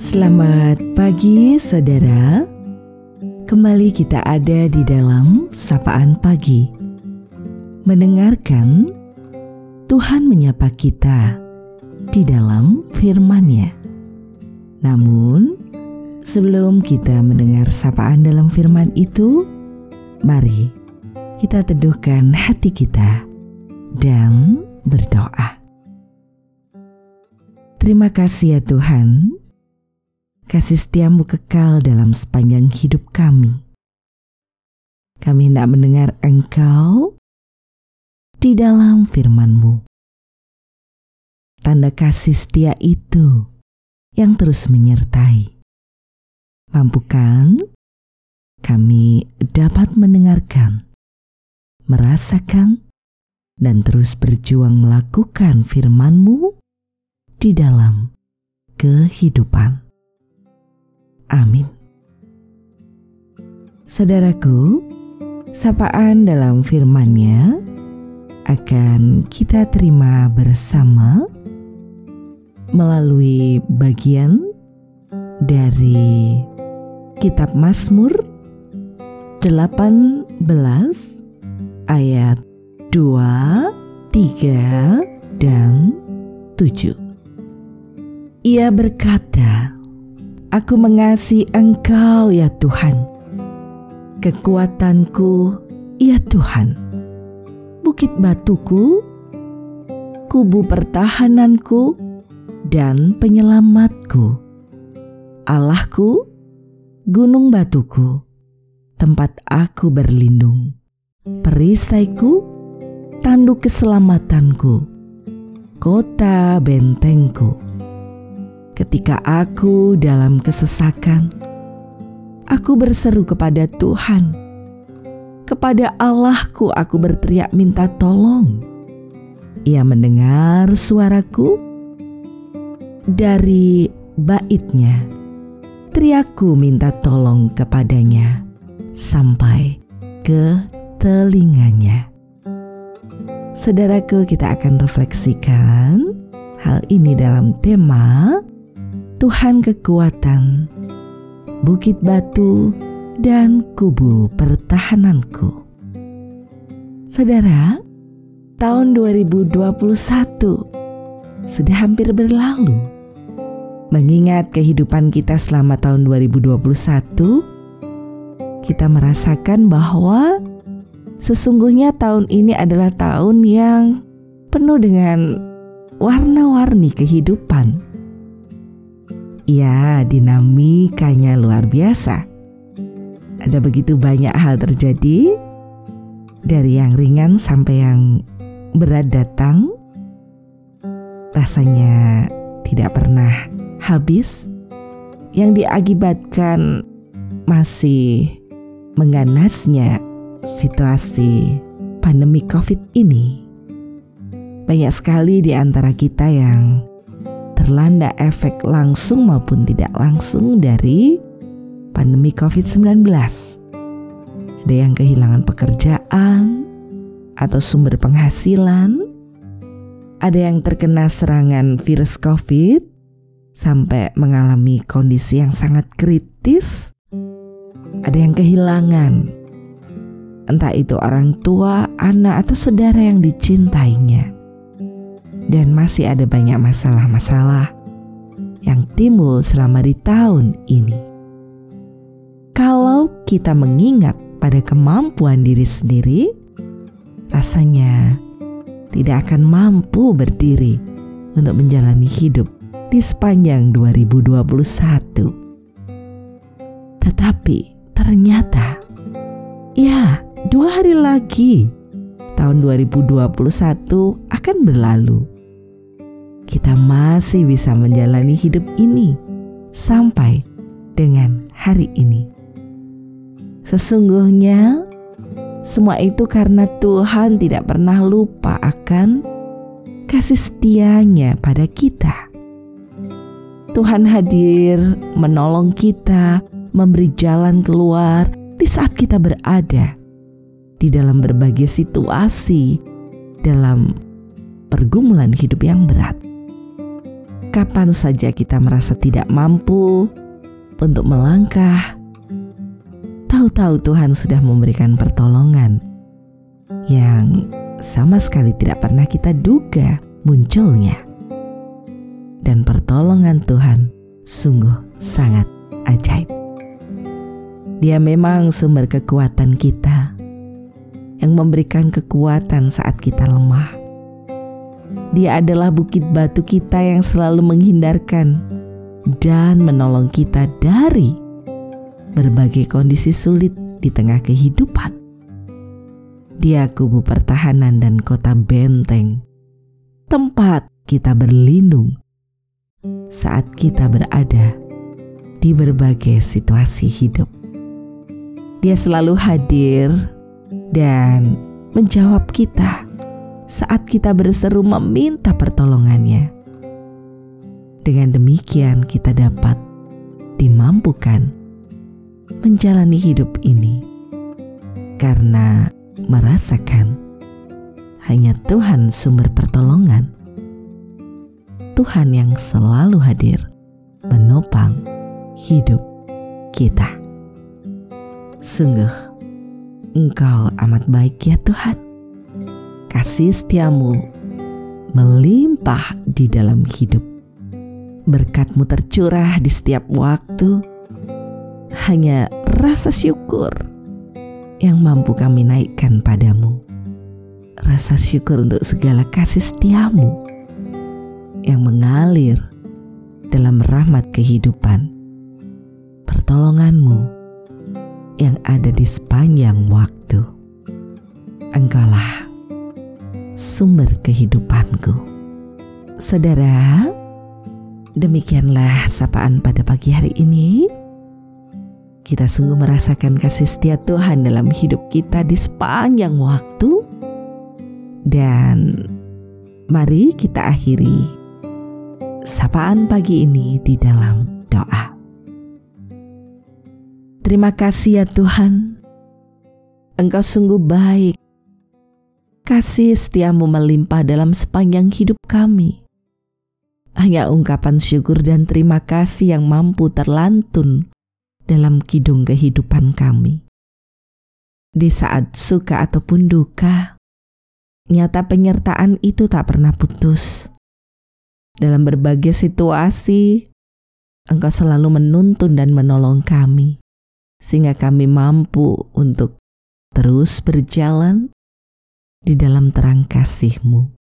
Selamat pagi, saudara. Kembali kita ada di dalam sapaan pagi, mendengarkan Tuhan menyapa kita di dalam firman-Nya. Namun, sebelum kita mendengar sapaan dalam firman itu, mari kita teduhkan hati kita dan berdoa. Terima kasih ya Tuhan, kasih setiamu kekal dalam sepanjang hidup kami. Kami hendak mendengar Engkau di dalam firman-Mu. Tanda kasih setia itu yang terus menyertai. Mampukan kami dapat mendengarkan, merasakan, dan terus berjuang melakukan firman-Mu di dalam kehidupan. Amin. Saudaraku, sapaan dalam firman-Nya akan kita terima bersama melalui bagian dari kitab Mazmur 18 ayat 2, 3, dan 7. Ia berkata, Aku mengasihi Engkau ya Tuhan, kekuatanku ya Tuhan, bukit batuku, kubu pertahananku, dan penyelamatku. Allahku, gunung batuku, tempat aku berlindung, perisaiku, tanduk keselamatanku, kota bentengku. Ketika aku dalam kesesakan, aku berseru kepada Tuhan. Kepada Allahku aku berteriak minta tolong. Ia mendengar suaraku dari baitnya. Teriakku minta tolong kepadanya sampai ke telinganya. Saudaraku, kita akan refleksikan hal ini dalam tema Tuhan kekuatan, bukit batu, dan kubu pertahananku. Saudara, tahun 2021 sudah hampir berlalu. Mengingat kehidupan kita selama tahun 2021, kita merasakan bahwa Sesungguhnya tahun ini adalah tahun yang penuh dengan warna-warni kehidupan. Ya, dinamikanya luar biasa. Ada begitu banyak hal terjadi, dari yang ringan sampai yang berat datang. Rasanya tidak pernah habis, yang diakibatkan masih mengganasnya situasi pandemi COVID ini, banyak sekali di antara kita yang terlanda efek langsung maupun tidak langsung dari pandemi COVID-19. Ada yang kehilangan pekerjaan atau sumber penghasilan, ada yang terkena serangan virus COVID sampai mengalami kondisi yang sangat kritis, ada yang kehilangan entah itu orang tua, anak, atau saudara yang dicintainya. Dan masih ada banyak masalah-masalah yang timbul selama di tahun ini. Kalau kita mengingat pada kemampuan diri sendiri, rasanya tidak akan mampu berdiri untuk menjalani hidup di sepanjang 2021. Tetapi ternyata, ya, Dua hari lagi, tahun 2021 akan berlalu. Kita masih bisa menjalani hidup ini sampai dengan hari ini. Sesungguhnya, semua itu karena Tuhan tidak pernah lupa akan kasih setianya pada kita. Tuhan hadir menolong kita, memberi jalan keluar di saat kita berada di dalam berbagai situasi, dalam pergumulan hidup yang berat. Kapan saja kita merasa tidak mampu untuk melangkah, tahu-tahu Tuhan sudah memberikan pertolongan yang sama sekali tidak pernah kita duga munculnya. Dan pertolongan Tuhan sungguh sangat ajaib. Dia memang sumber kekuatan kita yang memberikan kekuatan saat kita lemah. Dia adalah bukit batu kita yang selalu menghindarkan dan menolong kita dari berbagai kondisi sulit di tengah kehidupan. Dia kubu pertahanan dan kota benteng, tempat kita berlindung saat kita berada di berbagai situasi hidup. Dia selalu hadir dan menjawab kita saat kita berseru meminta pertolongannya. Dengan demikian, kita dapat dimampukan menjalani hidup ini karena merasakan hanya Tuhan sumber pertolongan. Tuhan yang selalu hadir menopang hidup kita. Sungguh, Engkau amat baik ya Tuhan. Kasih setiamu melimpah di dalam hidup. Berkatmu tercurah di setiap waktu. Hanya rasa syukur yang mampu kami naikkan padamu. Rasa syukur untuk segala kasih setiamu yang mengalir dalam rahmat kehidupan. Pertolonganmu yang ada di sepanjang waktu. Engkaulah sumber kehidupanku. Saudara, demikianlah sapaan pada pagi hari ini. Kita sungguh merasakan kasih setia Tuhan dalam hidup kita di sepanjang waktu. Dan mari kita akhiri sapaan pagi ini di dalam doa. Terima kasih ya Tuhan. Engkau sungguh baik. Kasih setiamu melimpah dalam sepanjang hidup kami. Hanya ungkapan syukur dan terima kasih yang mampu terlantun dalam kidung kehidupan kami. Di saat suka ataupun duka, nyata penyertaan itu tak pernah putus. Dalam berbagai situasi, Engkau selalu menuntun dan menolong kami sehingga kami mampu untuk terus berjalan di dalam terang kasih-Mu.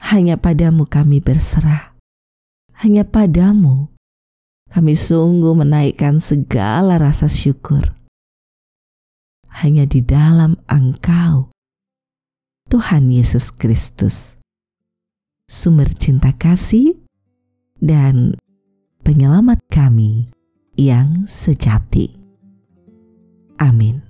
Hanya padamu kami berserah, hanya padamu kami sungguh menaikkan segala rasa syukur. Hanya di dalam Engkau, Tuhan Yesus Kristus, sumber cinta kasih dan penyelamat kami yang sejati. Amin.